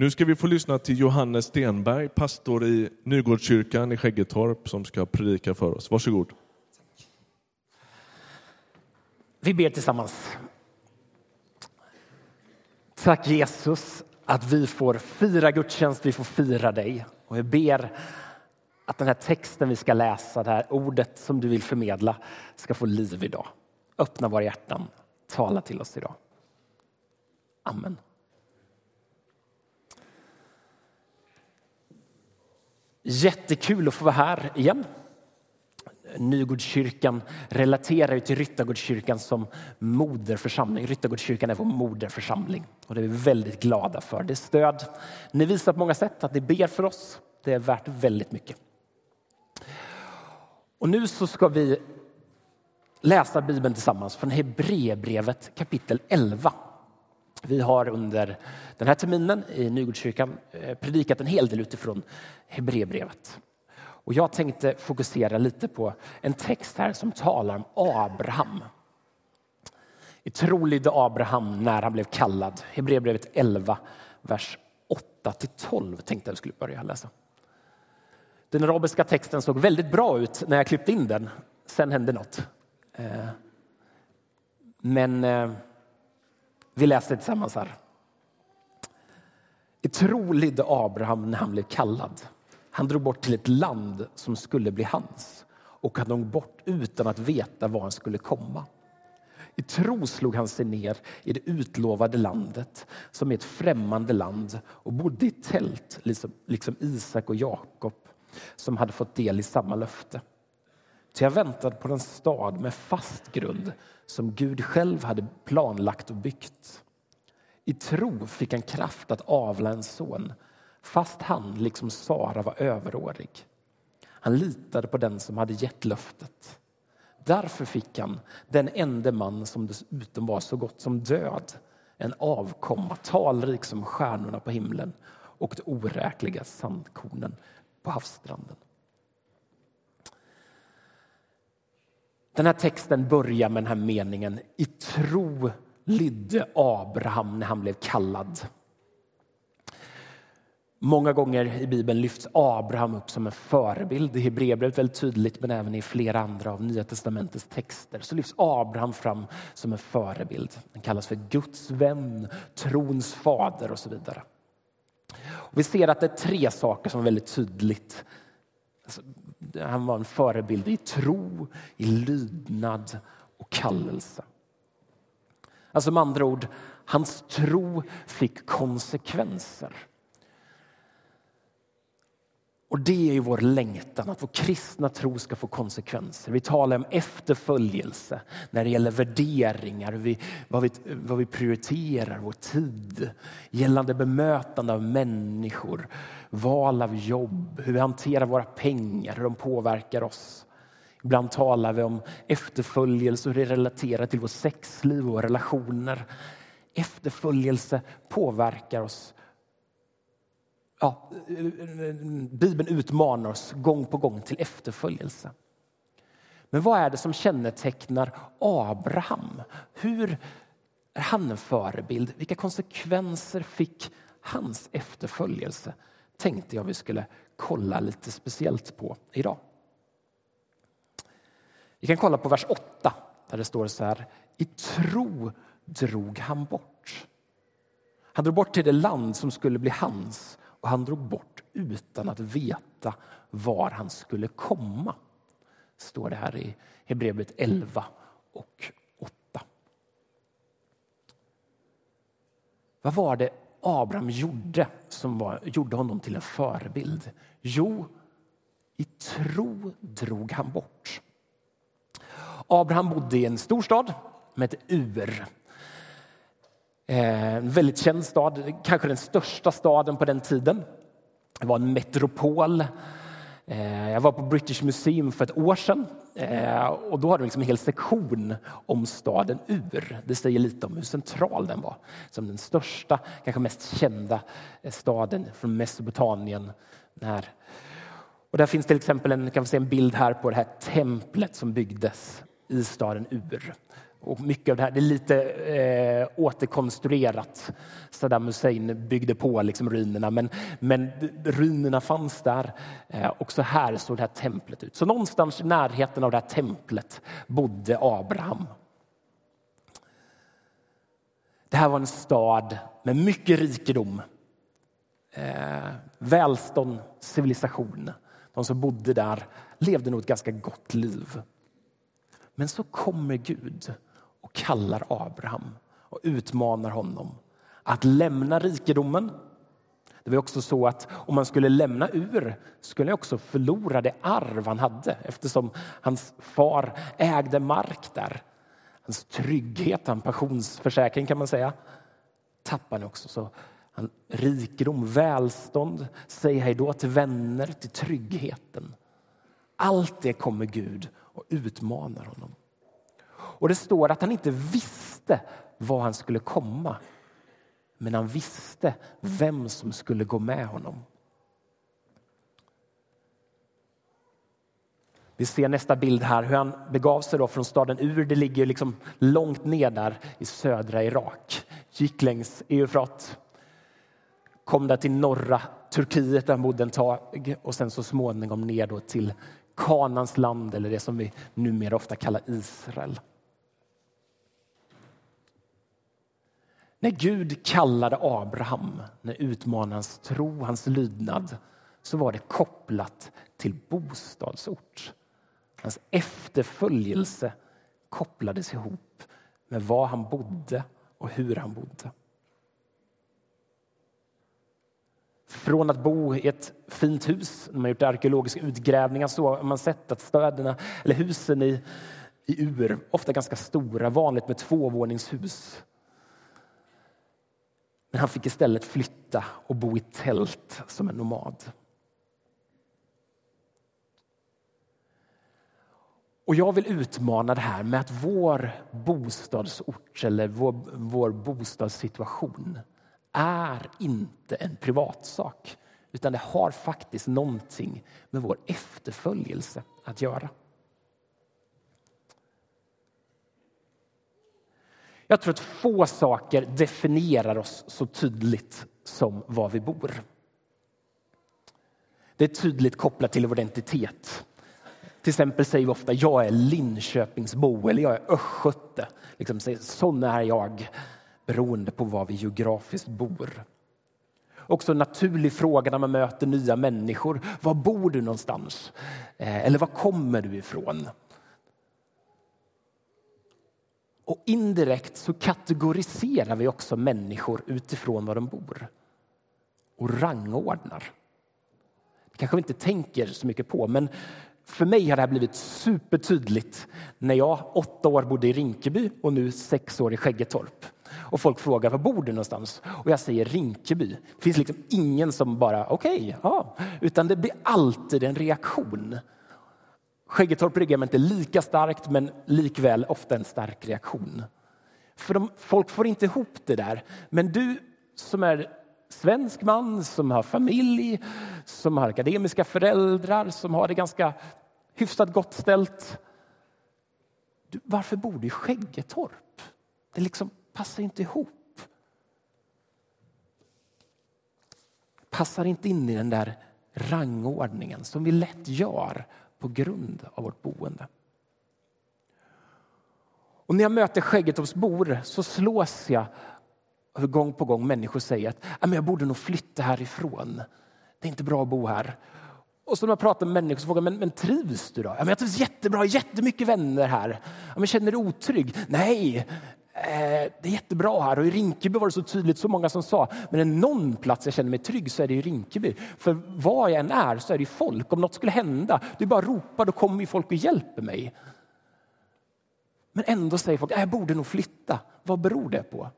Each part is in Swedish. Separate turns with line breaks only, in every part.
Nu ska vi få lyssna till Johannes Stenberg, pastor i Nygårdskyrkan i Skäggetorp som ska predika för oss. Varsågod.
Vi ber tillsammans. Tack Jesus att vi får fira gudstjänst, vi får fira dig. Och jag ber att den här texten vi ska läsa, det här ordet som du vill förmedla ska få liv idag. Öppna våra hjärtan, tala till oss idag. Amen. Jättekul att få vara här igen. Nygårdskyrkan relaterar ju till Ryttargårdskyrkan som moderförsamling. Ryttargårdskyrkan är vår moderförsamling och det är vi väldigt glada för. Det är stöd. Ni visar på många sätt att ni ber för oss. Det är värt väldigt mycket. Och nu så ska vi läsa Bibeln tillsammans från Hebreerbrevet kapitel 11. Vi har under den här terminen i Nygårdskyrkan eh, predikat en hel del utifrån Hebreerbrevet. Och jag tänkte fokusera lite på en text här som talar om Abraham. I tro lydde Abraham när han blev kallad. Hebreerbrevet 11, vers 8 12 tänkte jag skulle börja läsa. Den arabiska texten såg väldigt bra ut när jag klippte in den. Sen hände något. Eh, men eh, vi läser tillsammans här. I tro lydde Abraham när han blev kallad. Han drog bort till ett land som skulle bli hans och han drog bort utan att veta var han skulle komma. I tro slog han sig ner i det utlovade landet som är ett främmande land och bodde i tält liksom, liksom Isak och Jakob som hade fått del i samma löfte. Så jag väntade på en stad med fast grund som Gud själv hade planlagt och byggt. I tro fick han kraft att avla en son fast han, liksom Sara, var överårig. Han litade på den som hade gett löftet. Därför fick han, den enda man som dessutom var så gott som död, en avkomma talrik som stjärnorna på himlen och de oräkliga sandkornen på havsstranden. Den här texten börjar med den här meningen. I tro lydde Abraham när han blev kallad. Många gånger i Bibeln lyfts Abraham upp som en förebild. I Hebreerbrevet väldigt tydligt, men även i flera andra av Nya testamentets texter så lyfts Abraham fram som en förebild. Han kallas för Guds vän, trons fader och så vidare. Och vi ser att det är tre saker som är väldigt tydligt. Alltså, han var en förebild i tro, i lydnad och kallelse. Alltså med andra ord, hans tro fick konsekvenser. Och det är ju vår längtan, att vår kristna tro ska få konsekvenser. Vi talar om efterföljelse när det gäller värderingar, vi, vad, vi, vad vi prioriterar, vår tid, gällande bemötande av människor, val av jobb, hur vi hanterar våra pengar, hur de påverkar oss. Ibland talar vi om efterföljelse och hur det relaterar till vårt sexliv och relationer. Efterföljelse påverkar oss ja, Bibeln utmanar oss gång på gång till efterföljelse. Men vad är det som kännetecknar Abraham? Hur är han en förebild? Vilka konsekvenser fick hans efterföljelse? Tänkte jag vi skulle kolla lite speciellt på idag. Vi kan kolla på vers 8 där det står så här. I tro drog han bort. Han drog bort till det land som skulle bli hans och han drog bort utan att veta var han skulle komma. Står det här i Hebreerbrevet 11 och 8. Vad var det Abraham gjorde som var, gjorde honom till en förebild? Jo, i tro drog han bort. Abraham bodde i en stor stad med ett ur eh, en väldigt känd stad, kanske den största staden på den tiden. Det var en metropol. Eh, jag var på British Museum för ett år sedan eh, och då hade de liksom en hel sektion om staden Ur. Det säger lite om hur central den var. Som den största, kanske mest kända eh, staden från Mesopotamien. Här. Och där finns till exempel en, kan se en bild här på det här templet som byggdes i staden Ur och mycket av det här det är lite eh, återkonstruerat. Saddam Hussein byggde på liksom ruinerna, men, men ruinerna fanns där. Eh, också här såg det här templet ut. Så någonstans i närheten av det här templet bodde Abraham. Det här var en stad med mycket rikedom, eh, välstånd, civilisation. De som bodde där levde nog ett ganska gott liv. Men så kommer Gud och kallar Abraham och utmanar honom att lämna rikedomen. Det var också så att om man skulle lämna ur skulle han också förlora det arv han hade eftersom hans far ägde mark där. Hans trygghet, hans pensionsförsäkring kan man säga, tappade han också. Så han, rikedom, välstånd, säg hej då till vänner, till tryggheten. Allt det kommer Gud och utmanar honom. Och det står att han inte visste var han skulle komma. Men han visste vem som skulle gå med honom. Vi ser nästa bild här hur han begav sig då från staden Ur. Det ligger liksom långt ner där i södra Irak. Gick längs Eufrat. Kom där till norra Turkiet där han bodde en tag och sen så småningom ner då till Kanans land eller det som vi numera ofta kallar Israel. När Gud kallade Abraham, när utmanade hans tro, hans lydnad så var det kopplat till bostadsort. Hans efterföljelse kopplades ihop med var han bodde och hur han bodde. Från att bo i ett fint hus, när man gjort arkeologiska utgrävningar så har man sett att städerna, eller husen i, i Ur, ofta ganska stora, vanligt med tvåvåningshus. Men han fick istället flytta och bo i tält som en nomad. Och jag vill utmana det här med att vår bostadsort eller vår, vår bostadssituation är inte en privatsak utan det har faktiskt någonting med vår efterföljelse att göra. Jag tror att få saker definierar oss så tydligt som var vi bor. Det är tydligt kopplat till vår identitet. Till exempel säger vi ofta jag är Linköpingsbo eller jag är östgöte. Liksom, sån är jag beroende på var vi geografiskt bor. Också en naturlig fråga när man möter nya människor. Var bor du någonstans? Eh, eller var kommer du ifrån? Och indirekt så kategoriserar vi också människor utifrån var de bor och rangordnar. Det kanske vi inte tänker så mycket på, men för mig har det här blivit supertydligt när jag åtta år bodde i Rinkeby och nu sex år i Skäggetorp. Och folk frågar var bor du någonstans? Och jag säger Rinkeby. Det finns liksom ingen som bara okej, okay, ja. Utan det blir alltid en reaktion. Skäggetorp reagerar inte lika starkt men likväl ofta en stark reaktion. För de, folk får inte ihop det där. Men du som är svensk man, som har familj, som har akademiska föräldrar, som har det ganska hyfsat gott ställt. Du, varför bor du i Skäggetorp? Det liksom passar inte ihop. Passar inte in i den där rangordningen som vi lätt gör på grund av vårt boende. Och när jag möter Skäggetorpsbor så slås jag hur gång på gång människor säger att jag borde nog flytta härifrån. Det är inte bra att bo här. Och så när man pratar med människor så frågar men, men trivs du då? Ja, men jag trivs jättebra, jättemycket vänner här. Ja, men känner du otrygg? Nej, Eh, det är jättebra här. Och i Rinkeby var det så tydligt, så många som sa, men är någon plats jag känner mig trygg så är det i Rinkeby. För var jag än är så är det folk. Om något skulle hända, du bara ropar, då kommer folk och hjälper mig. Men ändå säger folk, jag borde nog flytta. Vad beror det på?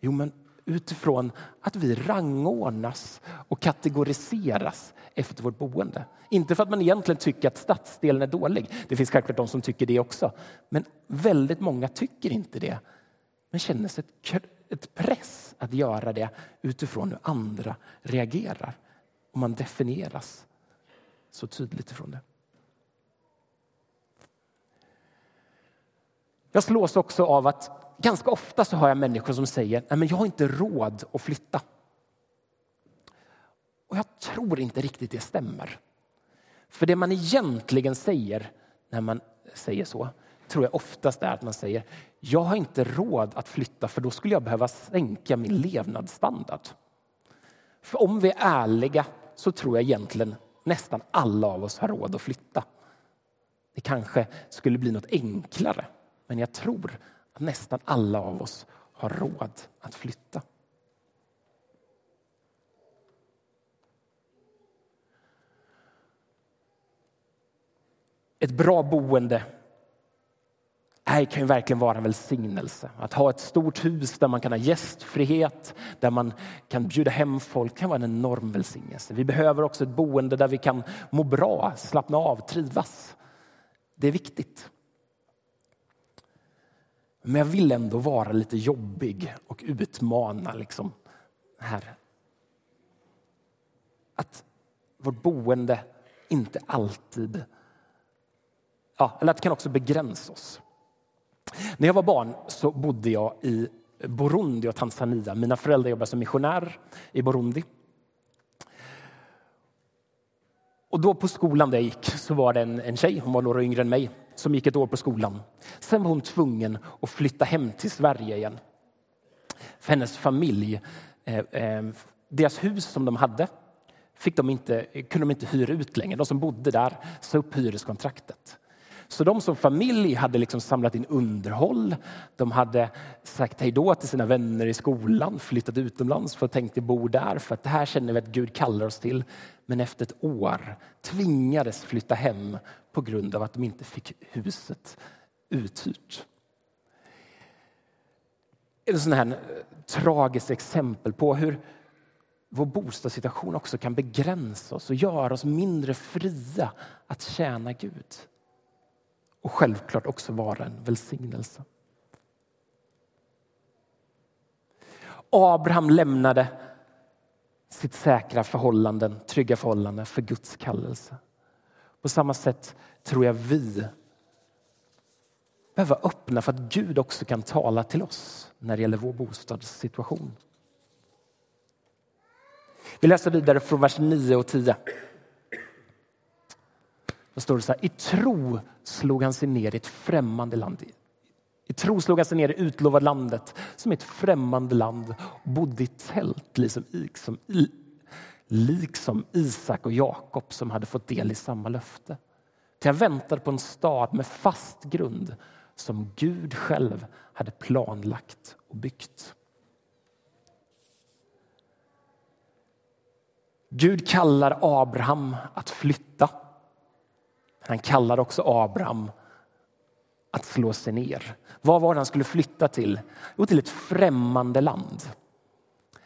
Jo, men utifrån att vi rangordnas och kategoriseras efter vårt boende. Inte för att man egentligen tycker att stadsdelen är dålig. Det finns självklart de som tycker det också. Men väldigt många tycker inte det. Men känner sig ett, ett press att göra det utifrån hur andra reagerar. Och man definieras så tydligt ifrån det. Jag slås också av att ganska ofta så hör jag människor som säger att jag har inte råd att flytta. Och jag tror inte riktigt det stämmer. För det man egentligen säger när man säger så tror jag oftast är att man säger jag har inte råd att flytta för då skulle jag behöva sänka min levnadsstandard. För om vi är ärliga så tror jag egentligen nästan alla av oss har råd att flytta. Det kanske skulle bli något enklare, men jag tror att nästan alla av oss har råd att flytta. Ett bra boende här kan ju verkligen vara en välsignelse. Att ha ett stort hus där man kan ha gästfrihet, där man kan bjuda hem folk kan vara en enorm välsignelse. Vi behöver också ett boende där vi kan må bra, slappna av, trivas. Det är viktigt. Men jag vill ändå vara lite jobbig och utmana liksom här. Att vårt boende inte alltid, ja, eller att det kan också begränsa oss. När jag var barn så bodde jag i Burundi och Tanzania. Mina föräldrar jobbade som missionär i Burundi. Och då på skolan där jag gick så var det en, en tjej, hon var några yngre än mig, som gick ett år på skolan. Sen var hon tvungen att flytta hem till Sverige igen. För hennes familj, eh, eh, deras hus som de hade fick de inte, kunde de inte hyra ut längre. De som bodde där sa upp hyreskontraktet. Så de som familj hade liksom samlat in underhåll. De hade sagt hej då till sina vänner i skolan, flyttat utomlands för att tänkte bo där för att det här känner vi att Gud kallar oss till. Men efter ett år tvingades flytta hem på grund av att de inte fick huset uthyrt. Ett sån här tragiskt exempel på hur vår bostadssituation också kan begränsa oss och göra oss mindre fria att tjäna Gud och självklart också vara en välsignelse. Abraham lämnade sitt säkra förhållanden, trygga förhållanden för Guds kallelse. På samma sätt tror jag vi behöver öppna för att Gud också kan tala till oss när det gäller vår bostadssituation. Vi läser vidare från vers 9 och 10. Då står det så här, i tro slog han sig ner i ett främmande land. I tro slog han sig ner i utlovade landet som ett främmande land och bodde i tält liksom, liksom, liksom Isak och Jakob som hade fått del i samma löfte. Till han väntade på en stad med fast grund som Gud själv hade planlagt och byggt. Gud kallar Abraham att flytta. Han kallar också Abraham att slå sig ner. Vad var det han skulle flytta till? Jo, till ett främmande land.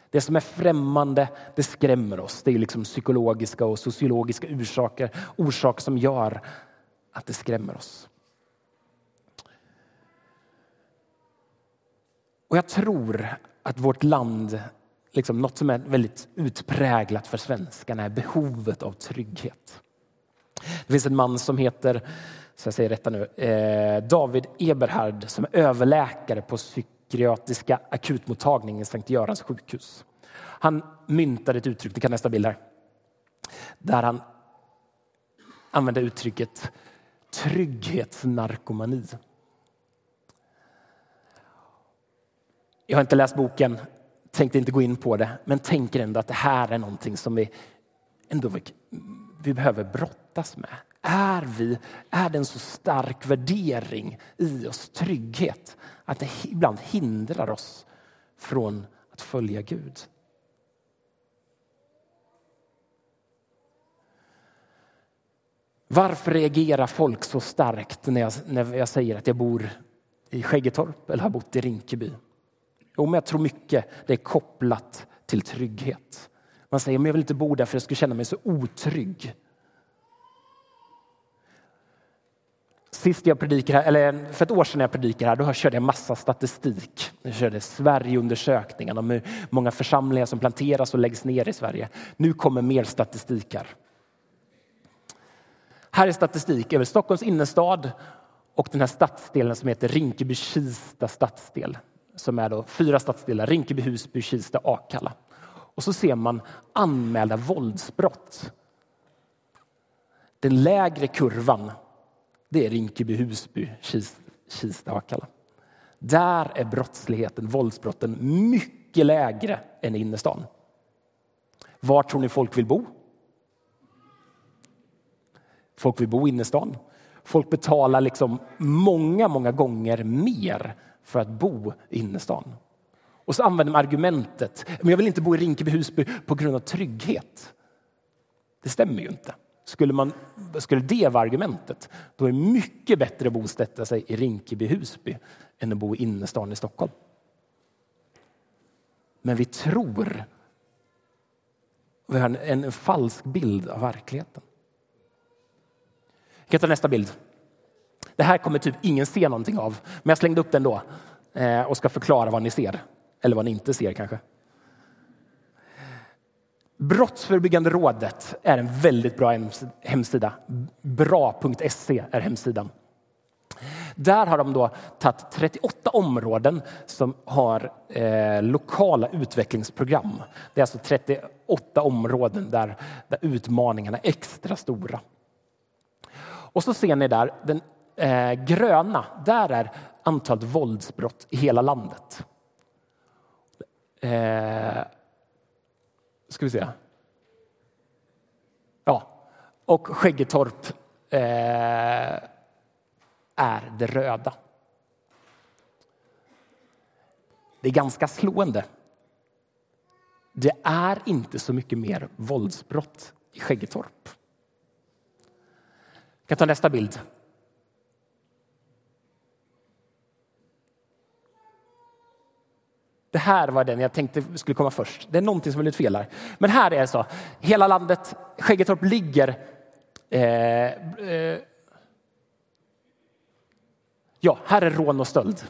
Det som är främmande, det skrämmer oss. Det är liksom psykologiska och sociologiska orsaker, orsaker som gör att det skrämmer oss. Och jag tror att vårt land, liksom något som är väldigt utpräglat för svenskarna, är behovet av trygghet. Det finns en man som heter, så jag säger rätta nu, eh, David Eberhard som är överläkare på psykiatriska akutmottagningen i Sankt Görans sjukhus. Han myntade ett uttryck, det kan nästa bild här, där han använde uttrycket trygghetsnarkomani. Jag har inte läst boken, tänkte inte gå in på det, men tänker ändå att det här är någonting som vi ändå vi behöver brottas med. Är, vi, är det en så stark värdering i oss, trygghet, att det ibland hindrar oss från att följa Gud? Varför reagerar folk så starkt när jag, när jag säger att jag bor i Skäggetorp eller har bott i Rinkeby? Jo, men jag tror mycket det är kopplat till trygghet. Man säger att jag vill inte bo där för jag skulle känna mig så otrygg. Sist jag predikade, eller för ett år sedan jag predikade här, då körde jag massa statistik. Jag körde Sverigeundersökningen om hur många församlingar som planteras och läggs ner i Sverige. Nu kommer mer statistik här. Här är statistik över Stockholms innerstad och den här stadsdelen som heter Rinkeby-Kista stadsdel som är då fyra stadsdelar, Rinkeby, Husby, Kista, Akalla. Och så ser man anmälda våldsbrott. Den lägre kurvan, det är Rinkeby, Husby, Kista, Akalla. Där är brottsligheten, våldsbrotten, mycket lägre än i innerstan. Var tror ni folk vill bo? Folk vill bo i innerstan. Folk betalar liksom många, många gånger mer för att bo i innerstan. Och så använder man argumentet, men jag vill inte bo i Rinkeby Husby på grund av trygghet. Det stämmer ju inte. Skulle, man, skulle det vara argumentet, då är det mycket bättre att bosätta sig i Rinkeby Husby än att bo i innerstan i Stockholm. Men vi tror, vi har en, en falsk bild av verkligheten. Jag kan ta nästa bild. Det här kommer typ ingen se någonting av, men jag slängde upp den då eh, och ska förklara vad ni ser. Eller vad ni inte ser kanske. Brottsförebyggande rådet är en väldigt bra hemsida. Bra.se är hemsidan. Där har de då tagit 38 områden som har eh, lokala utvecklingsprogram. Det är alltså 38 områden där, där utmaningarna är extra stora. Och så ser ni där, den eh, gröna, där är antalet våldsbrott i hela landet. Eh, ska vi se. Ja, och Skäggetorp eh, är det röda. Det är ganska slående. Det är inte så mycket mer våldsbrott i Skäggetorp. Jag kan ta nästa bild. Det här var den jag tänkte skulle komma först. Det är någonting som är lite fel här. Men här är det så. Hela landet, Skäggetorp ligger eh, eh, Ja, här är rån och stöld.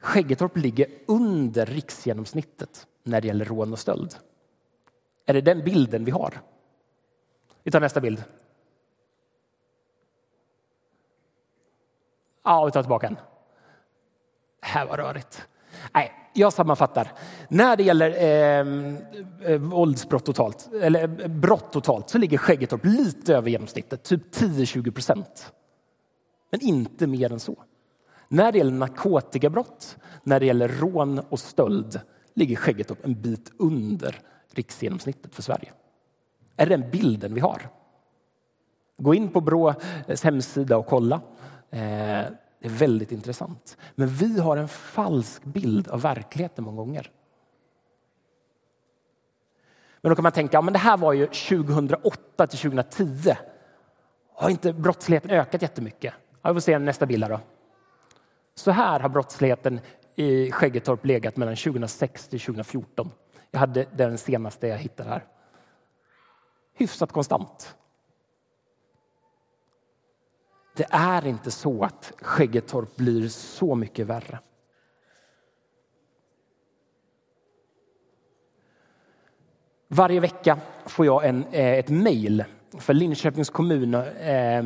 Skäggetorp ligger under riksgenomsnittet när det gäller rån och stöld. Är det den bilden vi har? Vi tar nästa bild. Ja, vi tar tillbaka den. Det här var rörigt. Nej, jag sammanfattar. När det gäller ehm, eh, våldsbrott totalt, eller eh, brott totalt, så ligger Skäggetorp lite över genomsnittet, typ 10-20 procent. Men inte mer än så. När det gäller narkotikabrott, när det gäller rån och stöld ligger Skäggetorp en bit under riksgenomsnittet för Sverige. Är det den bilden vi har? Gå in på Brås eh, hemsida och kolla. Eh, det är väldigt intressant. Men vi har en falsk bild av verkligheten många gånger. Men då kan man tänka, ja, men det här var ju 2008 till 2010. Har inte brottsligheten ökat jättemycket? Ja, vi får se nästa bild här då. Så här har brottsligheten i Skäggetorp legat mellan 2006 till 2014. Jag hade den senaste jag hittade här. Hyfsat konstant. Det är inte så att Skäggetorp blir så mycket värre. Varje vecka får jag en, eh, ett mejl för Linköpings kommun eh,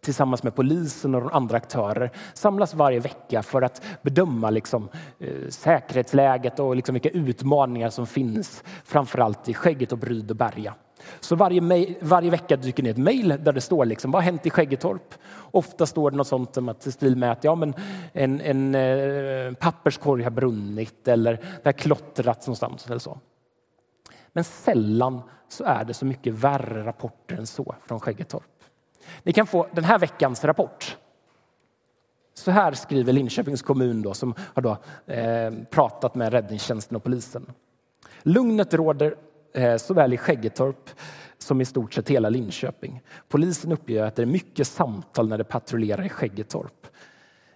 tillsammans med polisen och andra aktörer samlas varje vecka för att bedöma liksom, eh, säkerhetsläget och liksom vilka utmaningar som finns framförallt i Skägget och Bryd och Berga. Så varje, varje vecka dyker ner ett mejl där det står liksom, vad har hänt i Skäggetorp? Ofta står det något sånt som att, stil med att ja, men en, en eh, papperskorg har brunnit eller det har klottrats någonstans. Eller så. Men sällan så är det så mycket värre rapporter än så från Skäggetorp. Ni kan få den här veckans rapport. Så här skriver Linköpings kommun då, som har då, eh, pratat med räddningstjänsten och polisen. Lugnet råder Eh, såväl i Skäggetorp som i stort sett hela Linköping. Polisen uppger att det är mycket samtal när de patrullerar i Skäggetorp.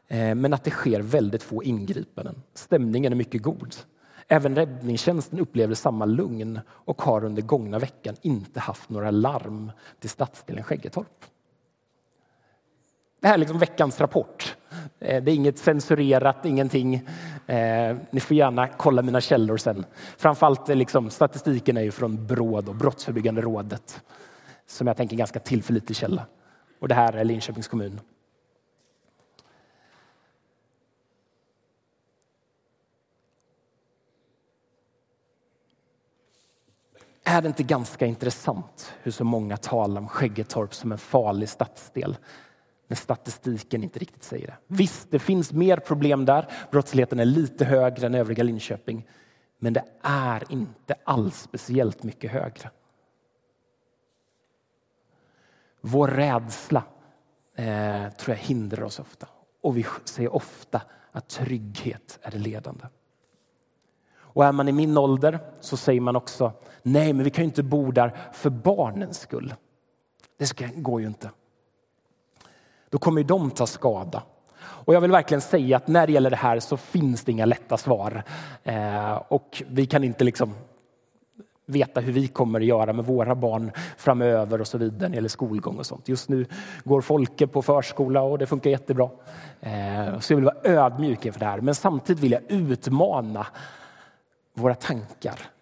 Eh, men att det sker väldigt få ingripanden. Stämningen är mycket god. Även räddningstjänsten upplever samma lugn och har under gångna veckan inte haft några larm till stadsdelen Skäggetorp. Det här är liksom veckans rapport. Eh, det är inget censurerat, ingenting. Eh, ni får gärna kolla mina källor sen. Framförallt eh, liksom, statistiken är ju från Brå, Brottsförebyggande rådet, som jag tänker är en ganska tillförlitlig källa. Och det här är Linköpings kommun. Är det inte ganska intressant hur så många talar om Skäggetorp som en farlig stadsdel? När statistiken inte riktigt säger det? Visst, det finns mer problem där. Brottsligheten är lite högre än övriga Linköping. Men det är inte alls speciellt mycket högre. Vår rädsla eh, tror jag hindrar oss ofta. Och vi säger ofta att trygghet är det ledande. Och är man i min ålder så säger man också nej, men vi kan ju inte bo där för barnens skull. Det ska, går ju inte. Då kommer de ta skada. Och jag vill verkligen säga att när det gäller det här så finns det inga lätta svar. Eh, och vi kan inte liksom veta hur vi kommer att göra med våra barn framöver och så vidare när det gäller skolgång och sånt. Just nu går Folke på förskola och det funkar jättebra. Eh, så jag vill vara ödmjuk inför det här. Men samtidigt vill jag utmana våra tankar.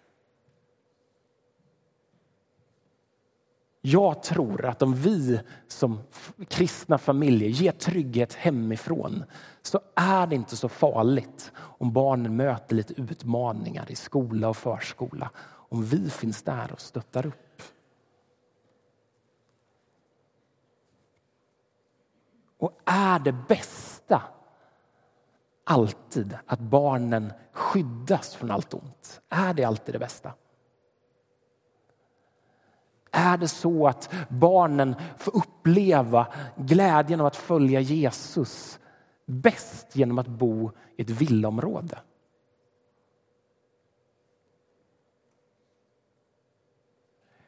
Jag tror att om vi som kristna familjer ger trygghet hemifrån så är det inte så farligt om barnen möter lite utmaningar i skola och förskola. Om vi finns där och stöttar upp. Och är det bästa alltid att barnen skyddas från allt ont? Är det alltid det bästa? Är det så att barnen får uppleva glädjen av att följa Jesus bäst genom att bo i ett villaområde?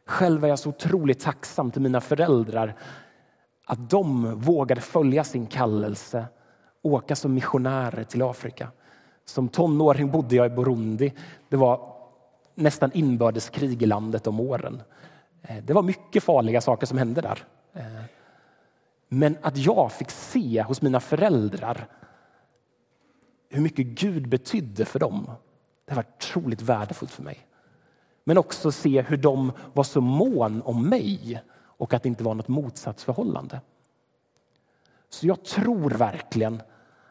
Själv är jag så otroligt tacksam till mina föräldrar att de vågade följa sin kallelse, åka som missionärer till Afrika. Som tonåring bodde jag i Burundi. Det var nästan inbördeskrig i landet om åren. Eh, det var mycket farliga saker som hände där. Eh, men att jag fick se hos mina föräldrar hur mycket Gud betydde för dem, det var otroligt värdefullt för mig. Men också se hur de var så mån om mig och att det inte var något motsatsförhållande. Så jag tror verkligen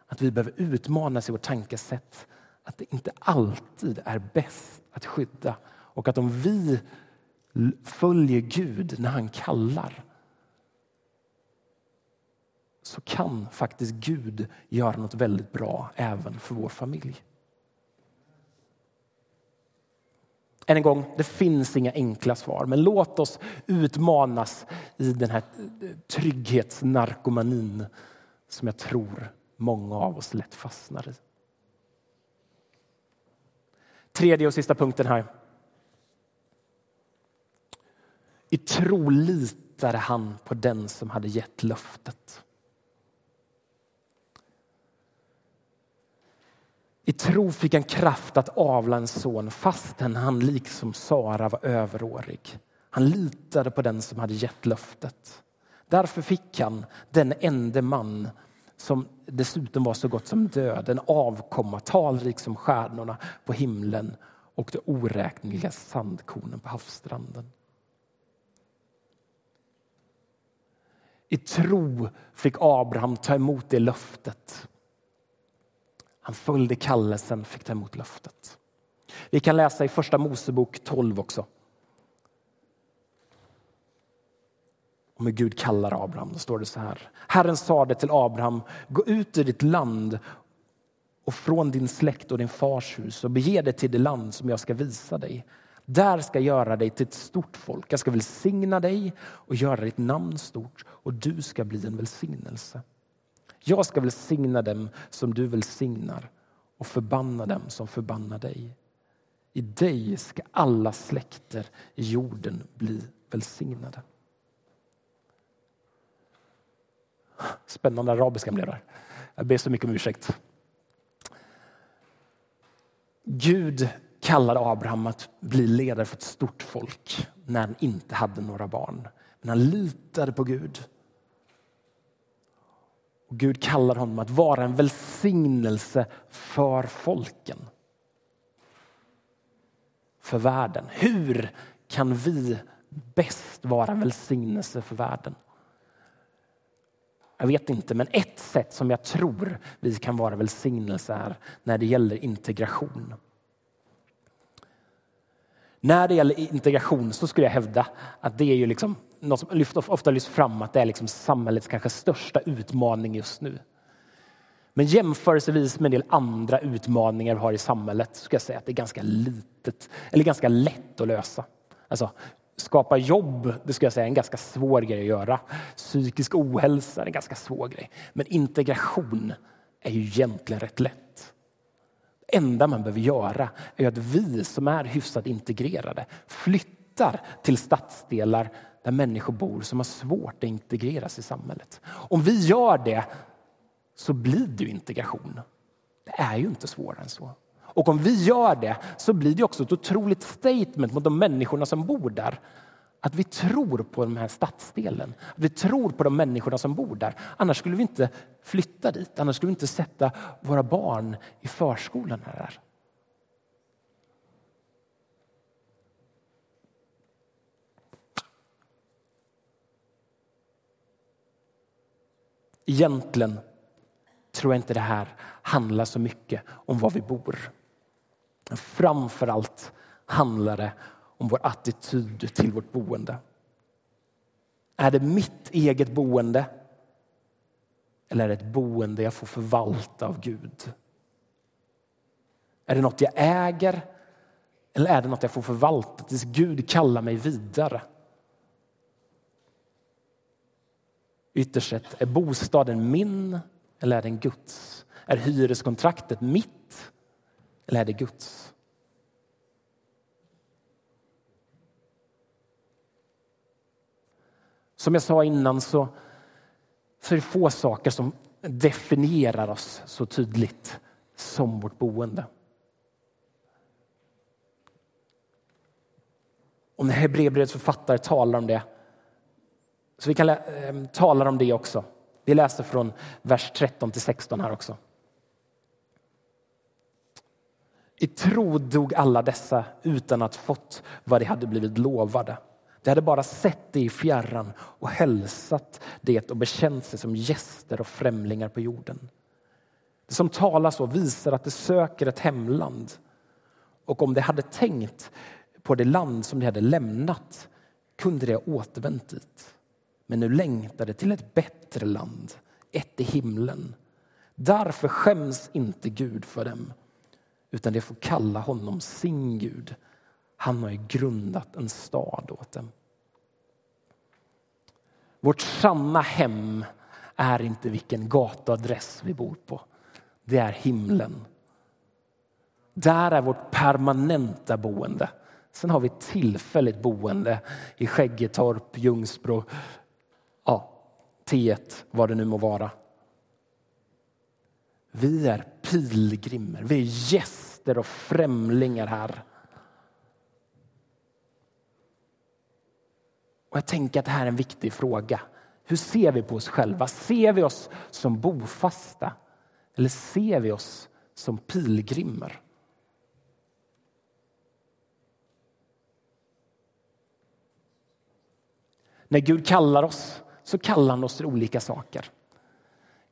att vi behöver utmanas i vårt tankesätt att det inte alltid är bäst att skydda och att om vi följer Gud när han kallar så kan faktiskt Gud göra något väldigt bra även för vår familj. Än en gång, det finns inga enkla svar, men låt oss utmanas i den här trygghetsnarkomanin som jag tror många av oss lätt fastnar i. Tredje och sista punkten här. I tro litade han på den som hade gett löftet. I tro fick han kraft att avla en son fastän han liksom Sara var överårig. Han litade på den som hade gett löftet. Därför fick han den ende man som dessutom var så gott som död, en avkomma talrik som stjärnorna på himlen och de oräkneliga sandkornen på havsstranden. I tro fick Abraham ta emot det löftet. Han följde kallelsen, fick ta emot löftet. Vi kan läsa i Första Mosebok 12 också. Om hur Gud kallar Abraham. Då står det så här. Herren sade till Abraham, gå ut ur ditt land och från din släkt och din fars hus och bege dig till det land som jag ska visa dig. Där ska jag göra dig till ett stort folk. Jag ska välsigna dig och göra ditt namn stort och du ska bli en välsignelse. Jag ska välsigna dem som du välsignar och förbanna dem som förbannar dig. I dig ska alla släkter i jorden bli välsignade. Spännande arabiska blev det. Jag ber så mycket om ursäkt. Gud kallade Abraham att bli ledare för ett stort folk när han inte hade några barn. Men han litade på Gud. Och Gud kallar honom att vara en välsignelse för folken. För världen. Hur kan vi bäst vara en välsignelse för världen? Jag vet inte, men ett sätt som jag tror vi kan vara välsignelse är när det gäller integration. När det gäller integration så skulle jag hävda att det är ju liksom något som ofta lyfts fram att det är liksom samhällets kanske största utmaning just nu. Men jämförelsevis med en del andra utmaningar vi har i samhället ska jag säga att det är ganska litet, eller ganska lätt att lösa. Alltså, skapa jobb, det ska jag säga är en ganska svår grej att göra. Psykisk ohälsa är en ganska svår grej. Men integration är ju egentligen rätt lätt. Det enda man behöver göra är att vi som är hyfsat integrerade flyttar till stadsdelar där människor bor som har svårt att integreras i samhället. Om vi gör det så blir det ju integration. Det är ju inte svårare än så. Och om vi gör det så blir det också ett otroligt statement mot de människorna som bor där. Att vi tror på den här stadsdelen, att vi tror på de människorna som bor där. Annars skulle vi inte flytta dit, annars skulle vi inte sätta våra barn i förskolan här. Egentligen tror jag inte det här handlar så mycket om var vi bor. Framför allt handlar det om vår attityd till vårt boende. Är det mitt eget boende eller är det ett boende jag får förvalta av Gud? Är det något jag äger eller är det något jag får förvalta tills Gud kallar mig vidare? Ytterst sett, är bostaden min eller är den Guds? Är hyreskontraktet mitt eller är det Guds? Som jag sa innan så, så är det få saker som definierar oss så tydligt som vårt boende. Om Hebreerbrevets författare talar om det, så vi kan äh, ehm, tala om det också. Vi läser från vers 13 till 16 här också. I tro dog alla dessa utan att fått vad de hade blivit lovade. De hade bara sett det i fjärran och hälsat det och bekänt sig som gäster och främlingar på jorden. Det som talar så visar att de söker ett hemland. Och om de hade tänkt på det land som de hade lämnat kunde de ha återvänt dit. Men nu längtar de till ett bättre land, ett i himlen. Därför skäms inte Gud för dem utan de får kalla honom sin Gud. Han har ju grundat en stad åt dem. Vårt sanna hem är inte vilken gatuadress vi bor på. Det är himlen. Där är vårt permanenta boende. Sen har vi tillfälligt boende i Skäggetorp, Ljungsbro, ja, T1, vad det nu må vara. Vi är pilgrimer, vi är gäster och främlingar här. Och jag tänker att det här är en viktig fråga. Hur ser vi på oss själva? Ser vi oss som bofasta eller ser vi oss som pilgrimer? När Gud kallar oss så kallar han oss till olika saker.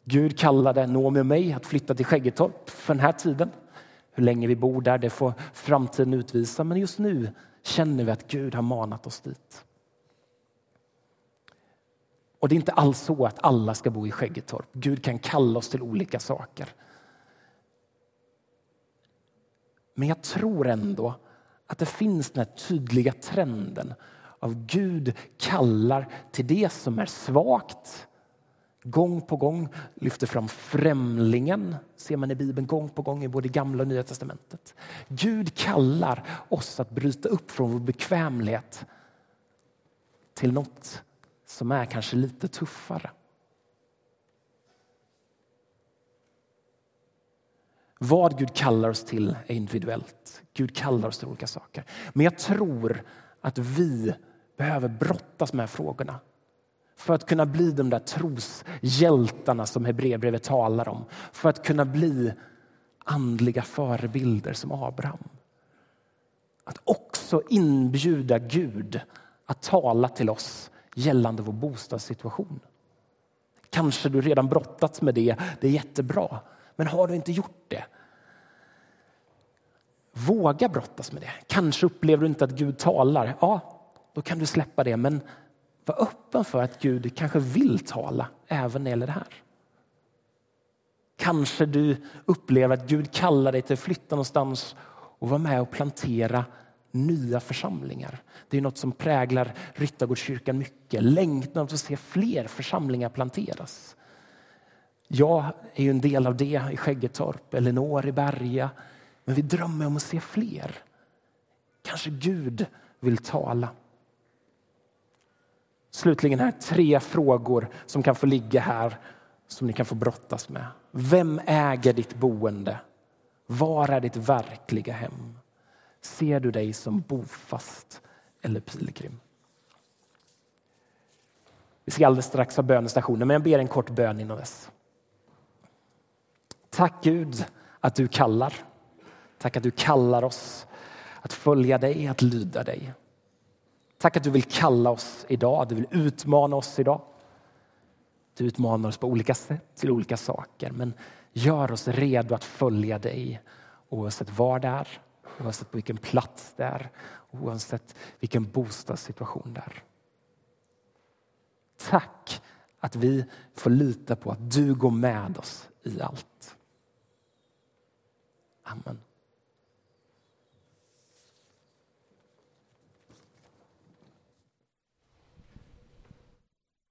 Gud kallade Noomi och mig att flytta till Skäggetorp för den här tiden. Hur länge vi bor där det får framtiden utvisa men just nu känner vi att Gud har manat oss dit. Och det är inte alls så att alla ska bo i Skäggetorp. Gud kan kalla oss till olika saker. Men jag tror ändå att det finns den här tydliga trenden av Gud kallar till det som är svagt. Gång på gång lyfter fram främlingen, ser man i Bibeln gång på gång i både Gamla och Nya testamentet. Gud kallar oss att bryta upp från vår bekvämlighet till något som är kanske lite tuffare. Vad Gud kallar oss till är individuellt. Gud kallar oss till olika saker. Men jag tror att vi behöver brottas med frågorna för att kunna bli de där troshjältarna som Hebreerbrevet talar om. För att kunna bli andliga förebilder som Abraham. Att också inbjuda Gud att tala till oss gällande vår bostadssituation. Kanske du redan brottats med det, det är jättebra. Men har du inte gjort det? Våga brottas med det. Kanske upplever du inte att Gud talar. Ja, då kan du släppa det. Men var öppen för att Gud kanske vill tala även när det gäller det här. Kanske du upplever att Gud kallar dig till att flytta någonstans och vara med och plantera nya församlingar. Det är något som präglar Ryttargårdskyrkan mycket. Längtan att se fler församlingar planteras. Jag är ju en del av det i Skäggetorp, Elinor i Berga. Men vi drömmer om att se fler. Kanske Gud vill tala. Slutligen här tre frågor som kan få ligga här som ni kan få brottas med. Vem äger ditt boende? Var är ditt verkliga hem? Ser du dig som bofast eller pilgrim? Vi ska alldeles strax ha bönestationen, men jag ber en kort bön innan dess. Tack Gud att du kallar. Tack att du kallar oss att följa dig, att lyda dig. Tack att du vill kalla oss idag, du vill utmana oss idag. Du utmanar oss på olika sätt till olika saker, men gör oss redo att följa dig oavsett var det är, oavsett på vilken plats det är, oavsett vilken bostadssituation det är. Tack att vi får lita på att du går med oss i allt. Amen.